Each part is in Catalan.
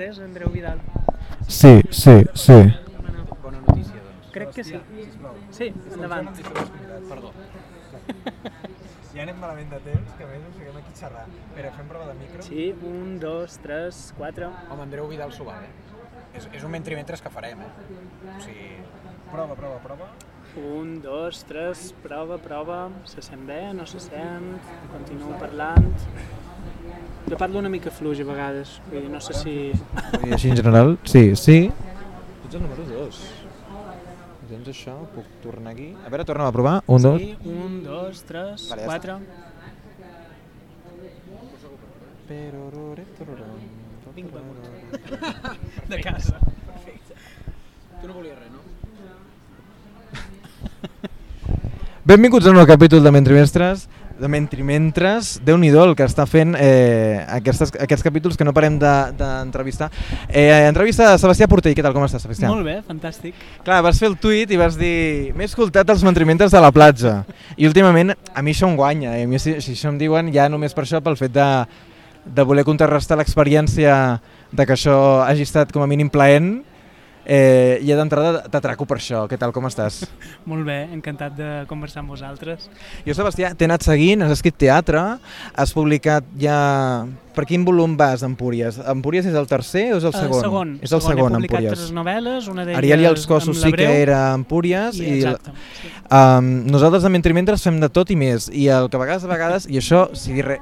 És Andreu Vidal. Sí, sí, sí. Bona notícia, doncs. Crec que sí. Sí, endavant. Perdó. Ja anem malament de temps, que a més ens fiquem aquí a xerrar. Espera, fem prova de micro. Sí, un, dos, tres, quatre. Home, Andreu Vidal s'ho val, eh? És, és un mentrimentres que farem, eh? O sigui... Prova, prova, prova. Un, dos, tres, prova, prova. Se sent bé, no se sent. Continuo parlant. Jo parlo una mica fluix a vegades, vull dir, no sé si... I així en general, sí, sí. Tu ets el número 2. Tens això, puc tornar aquí. A veure, tornem a provar. Un, dos. Sí, un, dos, tres, Vale, ja quatre. De casa. Perfecte. Tu no volies res, no? Benvinguts a un nou capítol de Mentrimestres de Mentrimentres, déu nhi el que està fent eh, aquestes, aquests capítols que no parem d'entrevistar. De, eh, entrevista de Sebastià Portell, què tal, com estàs, Sebastià? Molt bé, fantàstic. Clar, vas fer el tuit i vas dir m'he escoltat els Mentrimentres de la platja i últimament a mi això em guanya, eh? a mi si, si això em diuen ja només per això, pel fet de, de voler contrarrestar l'experiència de que això hagi estat com a mínim plaent Eh, I d'entrada t'atraco per això. Què tal, com estàs? Molt bé, encantat de conversar amb vosaltres. Jo, Sebastià, t'he anat seguint, has escrit teatre, has publicat ja... Per quin volum vas d'Empúries? Empúries és el tercer o és el segon? Uh, segon. És el segon, He publicat Empúries. tres novel·les, una d'elles Ariel i els cossos sí que era Empúries. I, I, exacte. Sí. um, nosaltres a Mentrimentres fem de tot i més. I el que a vegades, a vegades, i això, si, re,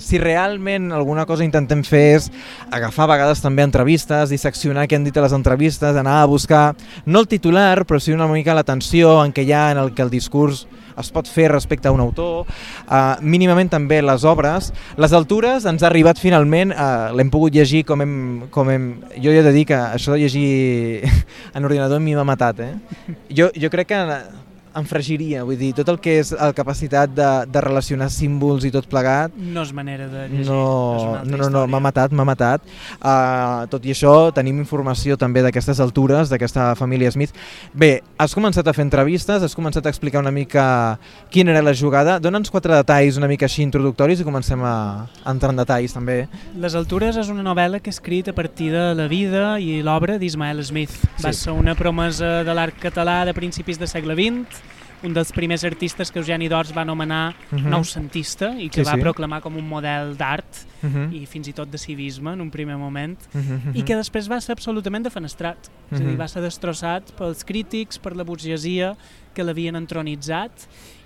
si realment alguna cosa intentem fer és agafar a vegades també entrevistes, disseccionar què han dit a les entrevistes, anar a buscar, no el titular, però sí una mica l'atenció en què hi ha en el que el discurs es pot fer respecte a un autor, uh, mínimament també les obres. Les altures ens ha arribat finalment, uh, l'hem pogut llegir com hem, com hem... Jo he de dir que això de llegir en ordinador a mi m'ha matat. Eh? Jo, jo crec que em fregiria, vull dir, tot el que és la capacitat de, de relacionar símbols i tot plegat, No és manera de llegir. no, una altra no, no, no m'ha matat, m'ha matat. Uh, tot i això, tenim informació també d'aquestes altures, d'aquesta família Smith. Bé, has començat a fer entrevistes, has començat a explicar una mica quina era la jugada. Dóna'ns quatre detalls una mica així introductoris i comencem a, a entrar en detalls també. Les Altures és una novel·la que he escrit a partir de la vida i l'obra d'Ismael Smith. Va Sí. ser una promesa de l'art català de principis del segle XX, un dels primers artistes que Eugeni d'Ors va anomenar Uh -huh. noucentista i que Sí, va sí. proclamar com un model d'art Uh -huh. i fins i tot de civisme en un primer moment Uh -huh. i que després va ser absolutament defenestrat. És a dir, Mhm. va ser destrossat pels crítics, per la burgesia que l'havien entronitzat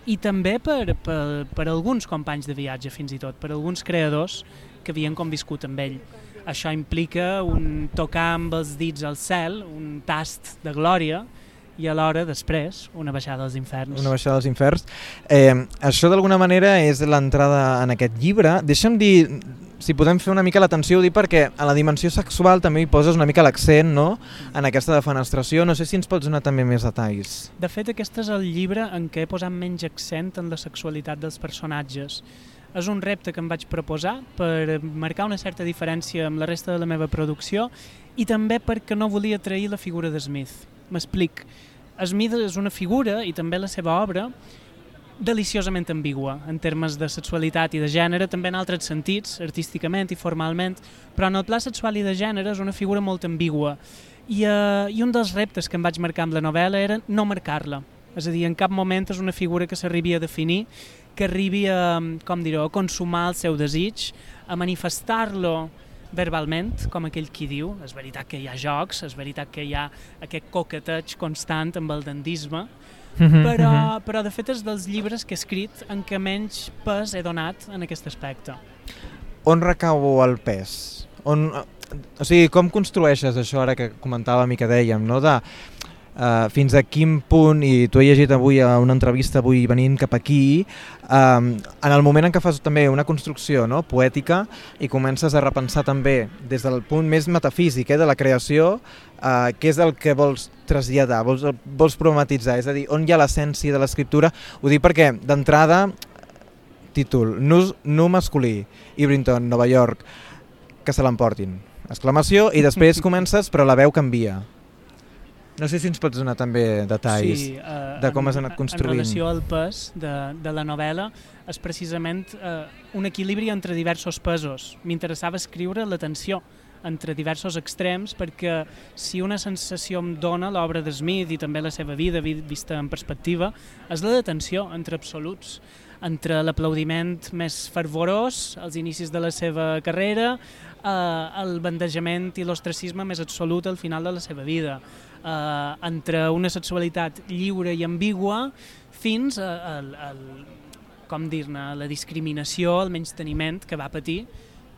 i també per, per, per alguns companys de viatge, fins i tot, per alguns creadors que havien conviscut amb ell. Això implica un tocar amb els dits al cel, un tast de glòria, i alhora, després, una baixada als inferns. Una baixada dels inferns. Eh, això d'alguna manera és l'entrada en aquest llibre. Deixa'm dir, si podem fer una mica l'atenció, ho dic perquè a la dimensió sexual també hi poses una mica l'accent no? en aquesta defenestració. No sé si ens pots donar també més detalls. De fet, aquest és el llibre en què he posat menys accent en la sexualitat dels personatges. És un repte que em vaig proposar per marcar una certa diferència amb la resta de la meva producció i també perquè no volia trair la figura de Smith. M'explic. Smith és una figura, i també la seva obra, deliciosament ambigua en termes de sexualitat i de gènere, també en altres sentits, artísticament i formalment, però en el pla sexual i de gènere és una figura molt ambigua. I, uh, I un dels reptes que em vaig marcar amb la novel·la era no marcar-la. És a dir, en cap moment és una figura que s'arribi a definir, que arribi a, com dir a consumar el seu desig, a manifestar-lo verbalment, com aquell qui diu. És veritat que hi ha jocs, és veritat que hi ha aquest coqueteig constant amb el dandisme, Mhm, però, però de fet és dels llibres que he escrit en què menys pes he donat en aquest aspecte. On recau el pes? On, o sigui, com construeixes això ara que comentàvem i que dèiem, no? de uh, fins a quin punt, i tu he llegit avui a una entrevista avui venint cap aquí, um, en el moment en què fas també una construcció no? poètica i comences a repensar també des del punt més metafísic eh, de la creació, uh, què és el que vols traslladar, vols, vols problematitzar, és a dir, on hi ha l'essència de l'escriptura? Ho dic perquè, d'entrada, títol, nu, nu masculí, Ibrington, Nova York, que se l'emportin. Exclamació, i després comences, però la veu canvia. No sé si ens pots donar també detalls. Sí, eh, de com en- has anat construint. En relació al pes de, de la novel·la, és precisament eh, un equilibri entre diversos pesos. M'interessava escriure la tensió entre diversos extrems perquè si una sensació em dona l'obra de Smith i també la seva vida vista en perspectiva és la detenció entre absoluts entre l'aplaudiment més fervorós als inicis de la seva carrera, eh, el bandejament i l'ostracisme més absolut al final de la seva vida, eh, entre una sexualitat lliure i ambigua fins a, a, a, com dir-ne, la discriminació, el menys teniment que va patir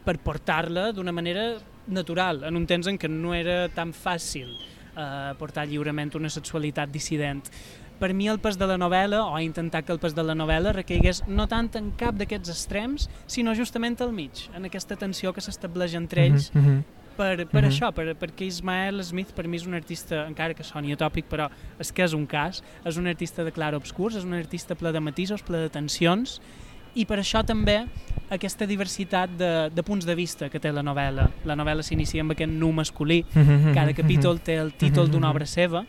per portar-la d'una manera natural, en un temps en què no era tan fàcil eh, portar lliurement una sexualitat dissident per mi el pes de la novel·la, o intentar que el pes de la novel·la recaigués no tant en cap d'aquests extrems, sinó justament al mig, en aquesta tensió que s'estableix entre ells, mm -hmm. Per, per mm -hmm. això, per, perquè Ismael Smith per mi és un artista, encara que soni atòpic, però és que és un cas, és un artista de clar obscurs, és un artista ple de matisos, ple de tensions, i per això també aquesta diversitat de, de punts de vista que té la novel·la. La novel·la s'inicia amb aquest nu masculí, mm -hmm. cada capítol té el títol d'una obra seva,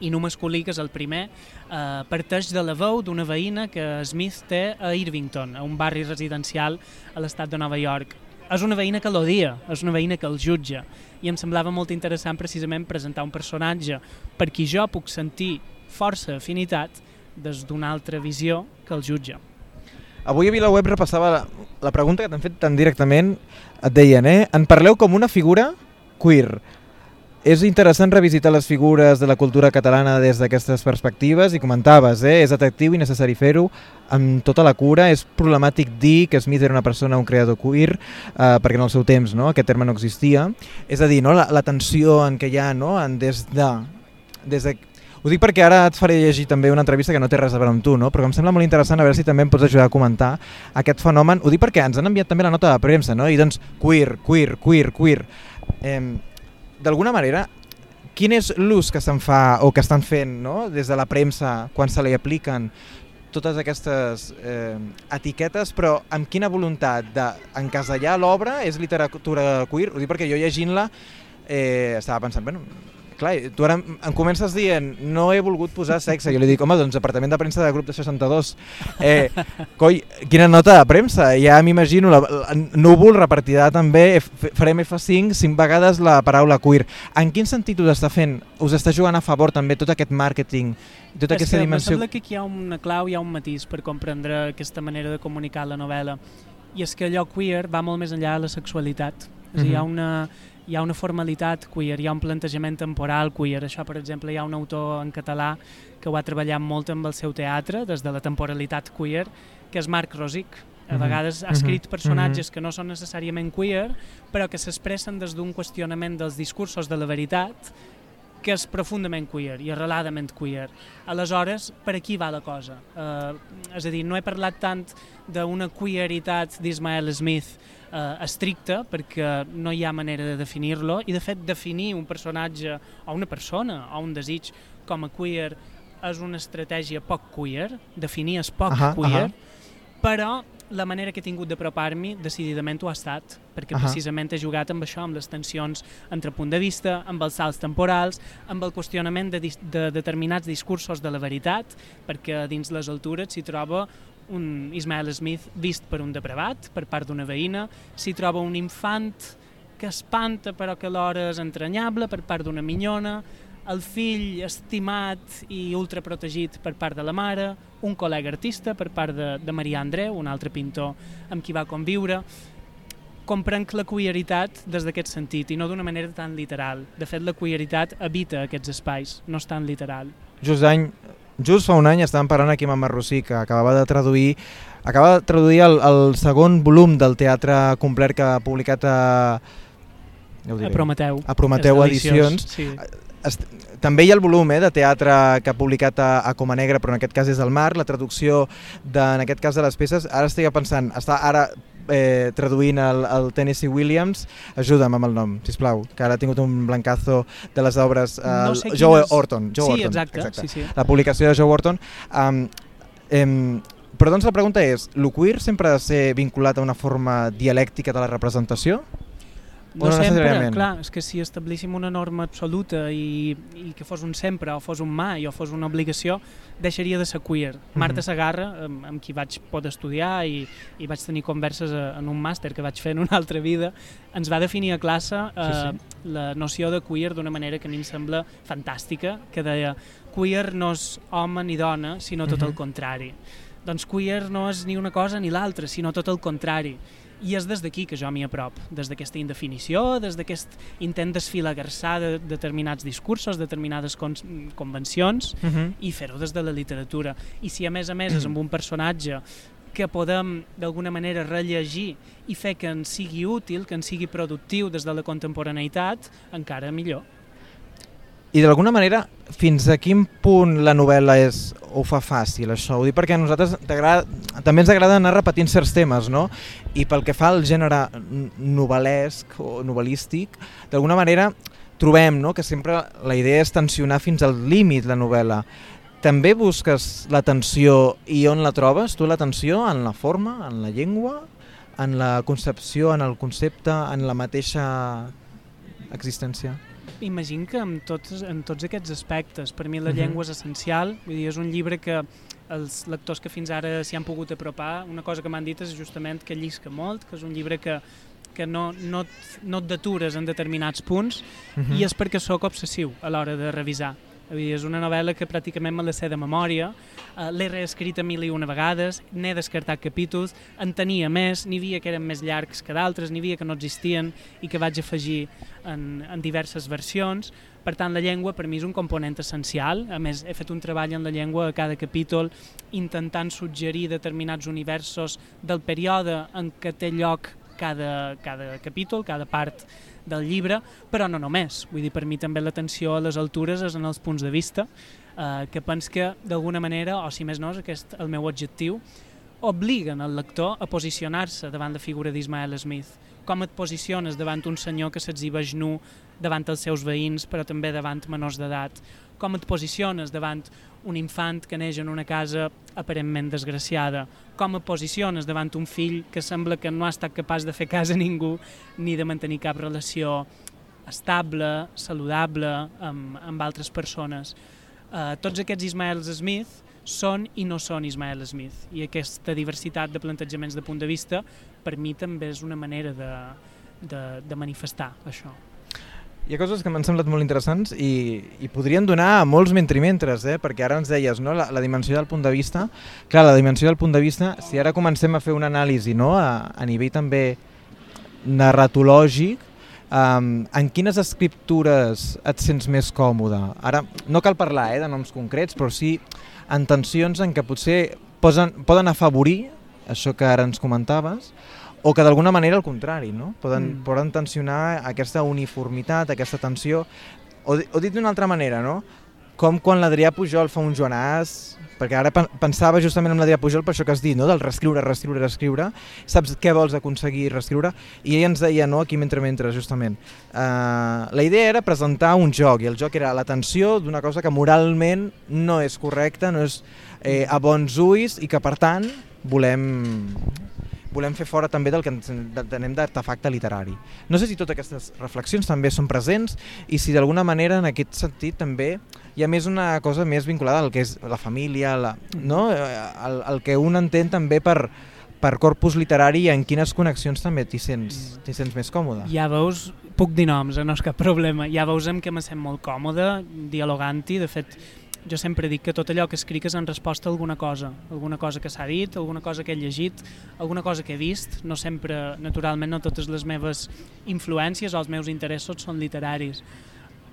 i no masculí, que és el primer, eh, parteix de la veu d'una veïna que Smith té a Irvington, a un barri residencial a l'estat de Nova York. És una veïna que l'odia, és una veïna que el jutja, i em semblava molt interessant precisament presentar un personatge per qui jo puc sentir força afinitat des d'una altra visió que el jutja. Avui a VilaWeb repassava la, la pregunta que t'han fet tan directament, et deien, eh? En parleu com una figura queer. És interessant revisitar les figures de la cultura catalana des d'aquestes perspectives i comentaves, eh? és atractiu i necessari fer-ho amb tota la cura. És problemàtic dir que Smith era una persona, un creador queer, eh, perquè en el seu temps no? aquest terme no existia. És a dir, no? la, la tensió en què hi ha no? en des de... Des de ho dic perquè ara et faré llegir també una entrevista que no té res a veure amb tu, no? però em sembla molt interessant a veure si també em pots ajudar a comentar aquest fenomen. Ho dic perquè ens han enviat també la nota de premsa, no? i doncs queer, queer, queer, queer. Eh, d'alguna manera, quin és l'ús que se'n fa o que estan fent no? des de la premsa quan se li apliquen totes aquestes eh, etiquetes, però amb quina voluntat d'encasellar l'obra és literatura queer? Ho dic perquè jo llegint-la eh, estava pensant, bueno, clar, tu ara em comences dient no he volgut posar sexe, jo li dic, home, doncs departament de premsa de grup de 62 eh, coi, quina nota de premsa. Ja m'imagino, la, la, núvol repartirà també, farem F5 cinc vegades la paraula queer. En quin sentit us està fent, us està jugant a favor també tot aquest màrqueting tota és aquesta que dimensió... sembla que aquí hi ha una clau, hi ha un matís per comprendre aquesta manera de comunicar la novel·la. I és que allò queer va molt més enllà de la sexualitat. És mm -hmm. hi ha mhm. una hi ha una formalitat queer, hi ha un plantejament temporal queer. Això, per exemple, hi ha un autor en català que ho ha treballat molt amb el seu teatre, des de la temporalitat queer, que és Marc Rosic. A mhm. vegades ha escrit mhm. personatges mhm. que no són necessàriament queer, però que s'expressen des d'un qüestionament dels discursos de la veritat que és profundament queer i arreladament queer. Aleshores, per aquí va la cosa. Uh, és a dir, no he parlat tant d'una queeritat d'Ismael Smith eh, estricte perquè no hi ha manera de definir-lo i de fet definir un personatge o una persona o un desig com a queer és una estratègia poc queer, definir és poc uh -huh, queer, uh -huh. però la manera que he tingut d'apropar-m'hi decididament ho ha estat, perquè uh -huh. precisament he jugat amb això, amb les tensions entre punt de vista, amb els salts temporals, amb el qüestionament de, de determinats discursos de la veritat, perquè dins les altures s'hi troba un Ismael Smith vist per un depravat, per part d'una veïna, s'hi troba un infant que espanta però que alhora és entranyable per part d'una minyona, el fill estimat i ultraprotegit per part de la mare, un col·lega artista per part de, de Maria Andreu, un altre pintor amb qui va conviure, comprenc la queeritat des d'aquest sentit i no d'una manera tan literal. De fet, la queeritat habita aquests espais, no és tan literal. Just any, just fa un any estàvem parlant aquí amb en Marrocí, que acabava de traduir acaba de traduir el, el segon volum del teatre complet que ha publicat a... Ja a Prometeu. A Prometeu Edicions. Sí. També hi ha el volum eh, de teatre que ha publicat a, a Coma Negra, però en aquest cas és el Mar, la traducció de, en aquest cas de les peces. Ara estic pensant, està ara eh, traduint el, el Tennessee Williams, ajuda'm amb el nom, si plau, que ara ha tingut un blancazo de les obres eh, no sé Joe és... Orton. Joe sí, Orton, exacte, exacte. Sí, sí. La publicació de Joe Orton. Um, em, però doncs la pregunta és, el queer sempre ha de ser vinculat a una forma dialèctica de la representació? O no sempre, clar, és que si establíssim una norma absoluta i, i que fos un sempre o fos un mai o fos una obligació, deixaria de ser queer. Marta Sagarra, amb, amb qui vaig poder estudiar i, i vaig tenir converses a, en un màster que vaig fer en una altra vida, ens va definir a classe eh, Sí, la noció de queer d'una manera que a mi em sembla fantàstica, que deia queer no és home ni dona, sinó tot el Mhm. contrari. Doncs queer no és ni una cosa ni l'altra, sinó tot el contrari. I és des d'aquí que jo m'hi aprop, des d'aquesta indefinició, des d'aquest intent desfilagarçar de determinats discursos, determinades con convencions, Uh -huh. i fer-ho des de la literatura. I si a més a més és amb un personatge que podem d'alguna manera rellegir i fer que ens sigui útil, que ens sigui productiu des de la contemporaneïtat, encara millor. I d'alguna manera, fins a quin punt la novel·la és, ho fa fàcil, això? Ho dic perquè a nosaltres també ens agrada anar repetint certs temes, no? I pel que fa al gènere novel·lesc o novel·lístic, d'alguna manera trobem no? que sempre la idea és tensionar fins al límit la novel·la. També busques la tensió i on la trobes? Tu la tensió en la forma, en la llengua, en la concepció, en el concepte, en la mateixa existència? Imagino que en tots, en tots aquests aspectes, per mi la Mhm. llengua és essencial, vull dir, és un llibre que els lectors que fins ara s'hi han pogut apropar, una cosa que m'han dit és justament que llisca molt, que és un llibre que, que no, no, no et detures en determinats punts Mhm. i és perquè sóc obsessiu a l'hora de revisar. Vull dir, és una novel·la que pràcticament me la sé de memòria, eh, l'he reescrita mil i una vegades, n'he descartat capítols, en tenia més, n'hi havia que eren més llargs que d'altres, n'hi havia que no existien i que vaig afegir en, en diverses versions. Per tant, la llengua per mi és un component essencial. A més, he fet un treball en la llengua a cada capítol intentant suggerir determinats universos del període en què té lloc cada, cada capítol, cada part del llibre, però no només. Vull dir, per mi també l'atenció a les altures és en els punts de vista, eh, que pens que d'alguna manera, o si més no és aquest el meu objectiu, obliguen el lector a posicionar-se davant la figura d'Ismael Smith. Com et posiciones davant un senyor que s'exhibeix nu davant els seus veïns, però també davant menors d'edat? Com et posiciones davant un infant que neix en una casa aparentment desgraciada? Com et posiciones davant un fill que sembla que no ha estat capaç de fer cas a ningú ni de mantenir cap relació estable, saludable amb, amb altres persones? Uh, tots aquests Ismaels Smith són i no són Ismael Smith i aquesta diversitat de plantejaments de punt de vista per mi també és una manera de, de, de manifestar això. Hi ha coses que m'han semblat molt interessants i, i podrien donar a molts mentrimentres, eh? perquè ara ens deies no? la, la dimensió del punt de vista. Clar, la dimensió del punt de vista, si ara comencem a fer una anàlisi no? a, a nivell també narratològic, um, en quines escriptures et sents més còmode? Ara, no cal parlar eh, de noms concrets, però sí en tensions en què potser posen, poden afavorir això que ara ens comentaves, o que d'alguna manera al contrari, no? Poden, Mm. poden tensionar aquesta uniformitat, aquesta tensió, o, o dit d'una altra manera, no? Com quan l'Adrià Pujol fa un Joanàs, perquè ara pen- pensava justament en l'Adrià Pujol per això que has dit, no? del reescriure, reescriure, reescriure, saps què vols aconseguir reescriure, i ell ens deia, no? aquí mentre mentre, justament, uh, la idea era presentar un joc, i el joc era la tensió d'una cosa que moralment no és correcta, no és eh, a bons ulls, i que per tant volem volem fer fora també del que entenem d'artefacte literari. No sé si totes aquestes reflexions també són presents i si d'alguna manera en aquest sentit també hi ha més una cosa més vinculada al que és la família, la, no? Eh, el, el que un entén també per, per corpus literari i en quines connexions també t'hi sents, sents més còmode. Ja veus, puc dir noms, eh? no és cap problema, ja veus amb què me sent molt còmode dialogant-hi, de fet jo sempre dic que tot allò que escric és en resposta a alguna cosa, alguna cosa que s'ha dit, alguna cosa que he llegit, alguna cosa que he vist, no sempre, naturalment no totes les meves influències o els meus interessos són literaris.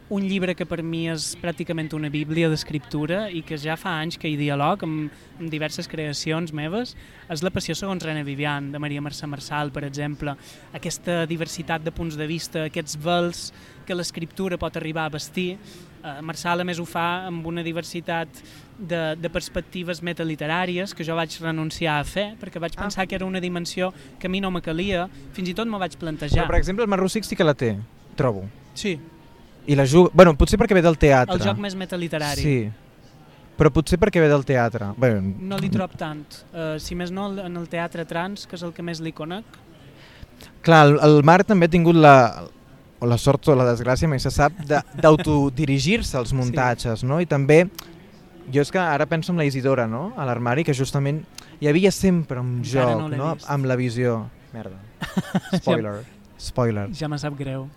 Un llibre que per mi és pràcticament una bíblia d'escriptura i que ja fa anys que hi dialog amb, amb diverses creacions meves és La passió segons René Vivian, de Maria Mercè Marçal, per exemple. Aquesta diversitat de punts de vista, aquests vels que l'escriptura pot arribar a vestir. Eh, Marçal, a més, ho fa amb una diversitat de, de perspectives metaliteràries que jo vaig renunciar a fer perquè vaig Ah. pensar que era una dimensió que a mi no me calia, fins i tot m'ho vaig plantejar. Però, per exemple, el Marrússic sí que la té, trobo. Sí, I la juga... Bueno, potser perquè ve del teatre. el joc més metaliterari. Sí, però potser perquè ve del teatre. Bé, No li trob tant. Uh, si més no, en el teatre trans, que és el que més li conec, Clar, el, el Marc també ha tingut la, o la sort o la desgràcia, mai se sap, d'autodirigir-se als muntatges, no? I també, jo és que ara penso en la Isidora, no?, a l'armari, que justament hi havia sempre un Encara joc, no no?, vist. amb la visió... Merda. Spoiler. Spoiler. Ja me sap greu.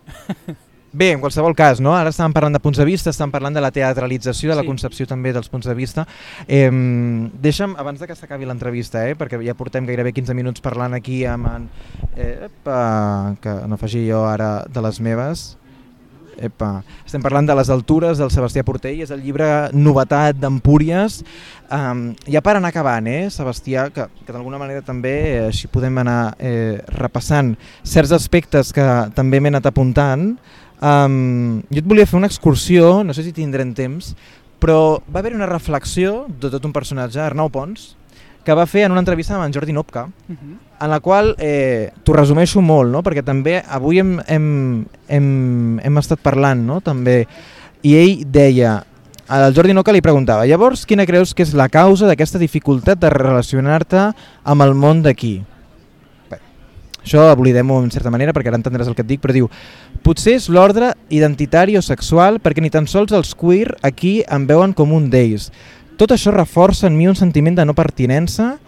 Bé, en qualsevol cas, no? ara estàvem parlant de punts de vista, estàvem parlant de la teatralització, de la Sí. concepció també dels punts de vista. Eh, deixa'm, abans de que s'acabi l'entrevista, eh, perquè ja portem gairebé 15 minuts parlant aquí amb en... Eh, epa, que no faci jo ara de les meves. Epa. Estem parlant de les altures del Sebastià Portell, és el llibre Novetat d'Empúries. Um, ja per anar acabant, eh, Sebastià, que, que d'alguna manera també eh, així podem anar eh, repassant certs aspectes que també m'he anat apuntant. Um, jo et volia fer una excursió, no sé si tindrem temps, però va haver una reflexió de tot un personatge, Arnau Pons, que va fer en una entrevista amb en Jordi Nopka, Uh -huh. en la qual eh, t'ho resumeixo molt, no? perquè també avui hem, hem, hem, hem estat parlant, no? també, i ell deia, el Jordi Noca li preguntava, llavors quina creus que és la causa d'aquesta dificultat de relacionar-te amb el món d'aquí? Això oblidem-ho en certa manera perquè ara entendràs el que et dic, però diu potser és l'ordre identitari o sexual perquè ni tan sols els queer aquí em veuen com un d'ells. Tot això reforça en mi un sentiment de no pertinença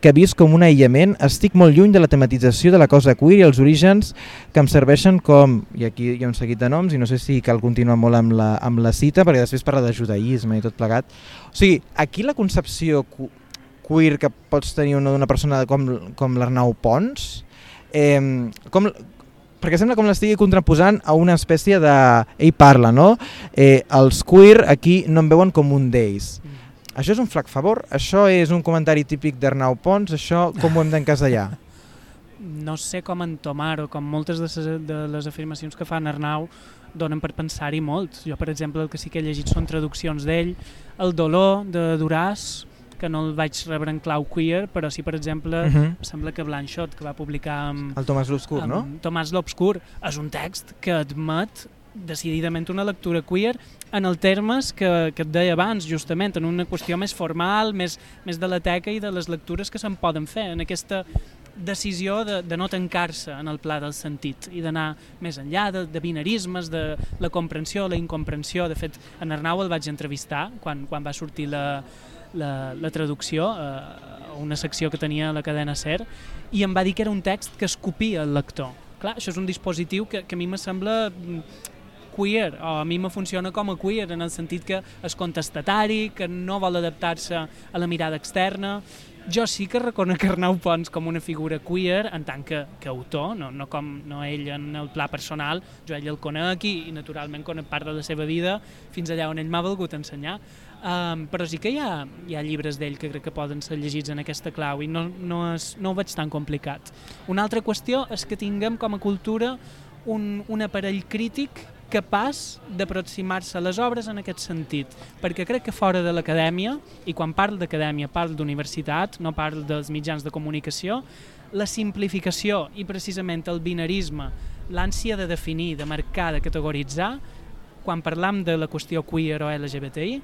que vist com un aïllament, estic molt lluny de la tematització de la cosa queer i els orígens que em serveixen com, i aquí hi ha un seguit de noms i no sé si cal continuar molt amb la, amb la cita perquè després parla de judaïsme i tot plegat. O sigui, aquí la concepció queer que pots tenir una d'una persona com, com l'Arnau Pons, eh, com, perquè sembla com l'estigui contraposant a una espècie de... Ell parla, no? Eh, els queer aquí no em veuen com un d'ells. Això és un flac favor? Això és un comentari típic d'Arnau Pons? Això com ho hem d'encasellar? no sé com entomar-ho, com moltes de les, de les afirmacions que fa en Arnau donen per pensar-hi molt. Jo, per exemple, el que sí que he llegit són traduccions d'ell, El dolor, de Duràs, que no el vaig rebre en clau queer, però sí, per exemple, Uh -huh. sembla que Blanchot, que va publicar amb, El Tomàs l'Obscur, no? Tomàs l'Obscur, és un text que admet decididament una lectura queer en el termes que, que et deia abans, justament, en una qüestió més formal, més, més de la teca i de les lectures que se'n poden fer, en aquesta decisió de, de no tancar-se en el pla del sentit i d'anar més enllà de, de binarismes, de la comprensió, la incomprensió. De fet, en Arnau el vaig entrevistar quan, quan va sortir la, la, la traducció eh, a una secció que tenia la cadena SER i em va dir que era un text que escopia el lector. Clar, això és un dispositiu que, que a mi me sembla mm, queer, o a mi me funciona com a queer, en el sentit que és contestatari, que no vol adaptar-se a la mirada externa. Jo sí que reconec Arnau Pons com una figura queer en tant que, que autor, no, no com no ell en el pla personal, jo ell el conec i, i naturalment conec part de la seva vida fins allà on ell m'ha volgut ensenyar. Um, però sí que hi ha, hi ha llibres d'ell que crec que poden ser llegits en aquesta clau i no, no, és, no ho veig tan complicat. Una altra qüestió és que tinguem com a cultura un, un aparell crític capaç d'aproximar-se a les obres en aquest sentit, perquè crec que fora de l'acadèmia, i quan parlo d'acadèmia parlo d'universitat, no parlo dels mitjans de comunicació, la simplificació i precisament el binarisme, l'ànsia de definir, de marcar, de categoritzar, quan parlam de la qüestió queer o LGBTI,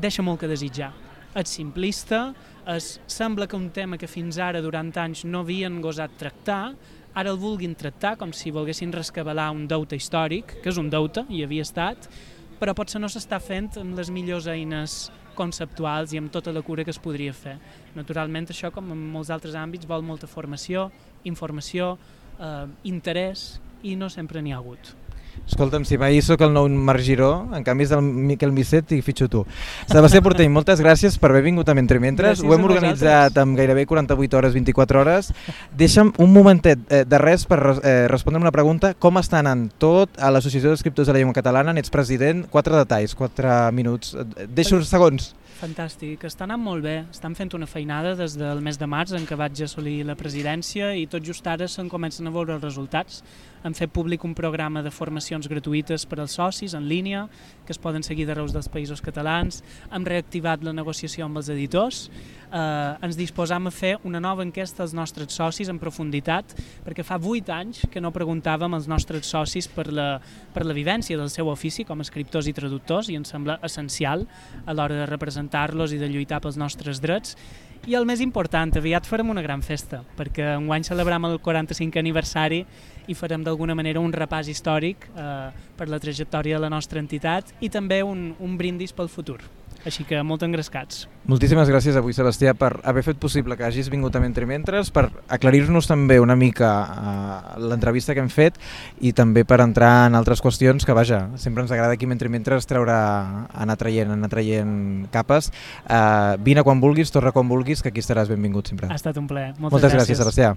deixa molt que desitjar. És simplista, es, sembla que un tema que fins ara, durant anys, no havien gosat tractar, ara el vulguin tractar com si volguessin rescabalar un deute històric, que és un deute, i havia estat, però potser no s'està fent amb les millors eines conceptuals i amb tota la cura que es podria fer. Naturalment, això, com en molts altres àmbits, vol molta formació, informació, eh, interès, i no sempre n'hi ha hagut. Escolta'm, si mai sóc el nou Marc Giró, en canvi és el Miquel Misset i fitxo tu. Sebastià Portell, moltes gràcies per haver vingut a Mentre Mentres. Gràcies Ho hem organitzat amb gairebé 48 hores, 24 hores. Deixa'm un momentet eh, de res per eh, respondre'm una pregunta. Com està anant tot a l'Associació d'Escriptors de la Llengua Catalana? N'ets president. Quatre detalls, quatre minuts. Eh, Deixo segons. Fantàstic, està anant molt bé. Estan fent una feinada des del mes de març en què vaig assolir la presidència i tot just ara se'n comencen a veure els resultats. Hem fet públic un programa de formacions gratuïtes per als socis en línia, que es poden seguir d'arreu dels països catalans. Hem reactivat la negociació amb els editors. Eh, ens disposam a fer una nova enquesta als nostres socis en profunditat, perquè fa vuit anys que no preguntàvem als nostres socis per la, per la vivència del seu ofici com a escriptors i traductors i ens sembla essencial a l'hora de representar-los i de lluitar pels nostres drets I el més important, aviat farem una gran festa, perquè enguany celebram el 45 aniversari i farem d'alguna manera un repàs històric eh, per la trajectòria de la nostra entitat i també un, un brindis pel futur. Així que molt engrescats. Moltíssimes gràcies avui, Sebastià, per haver fet possible que hagis vingut a Mentre Mentres, per aclarir-nos també una mica uh, l'entrevista que hem fet i també per entrar en altres qüestions que, vaja, sempre ens agrada aquí Mentre Mentres treure, anar traient, anar traient capes. Uh, vine quan vulguis, torna quan vulguis, que aquí estaràs benvingut sempre. Ha estat un plaer. Moltes, Moltes gràcies, gràcies Sebastià.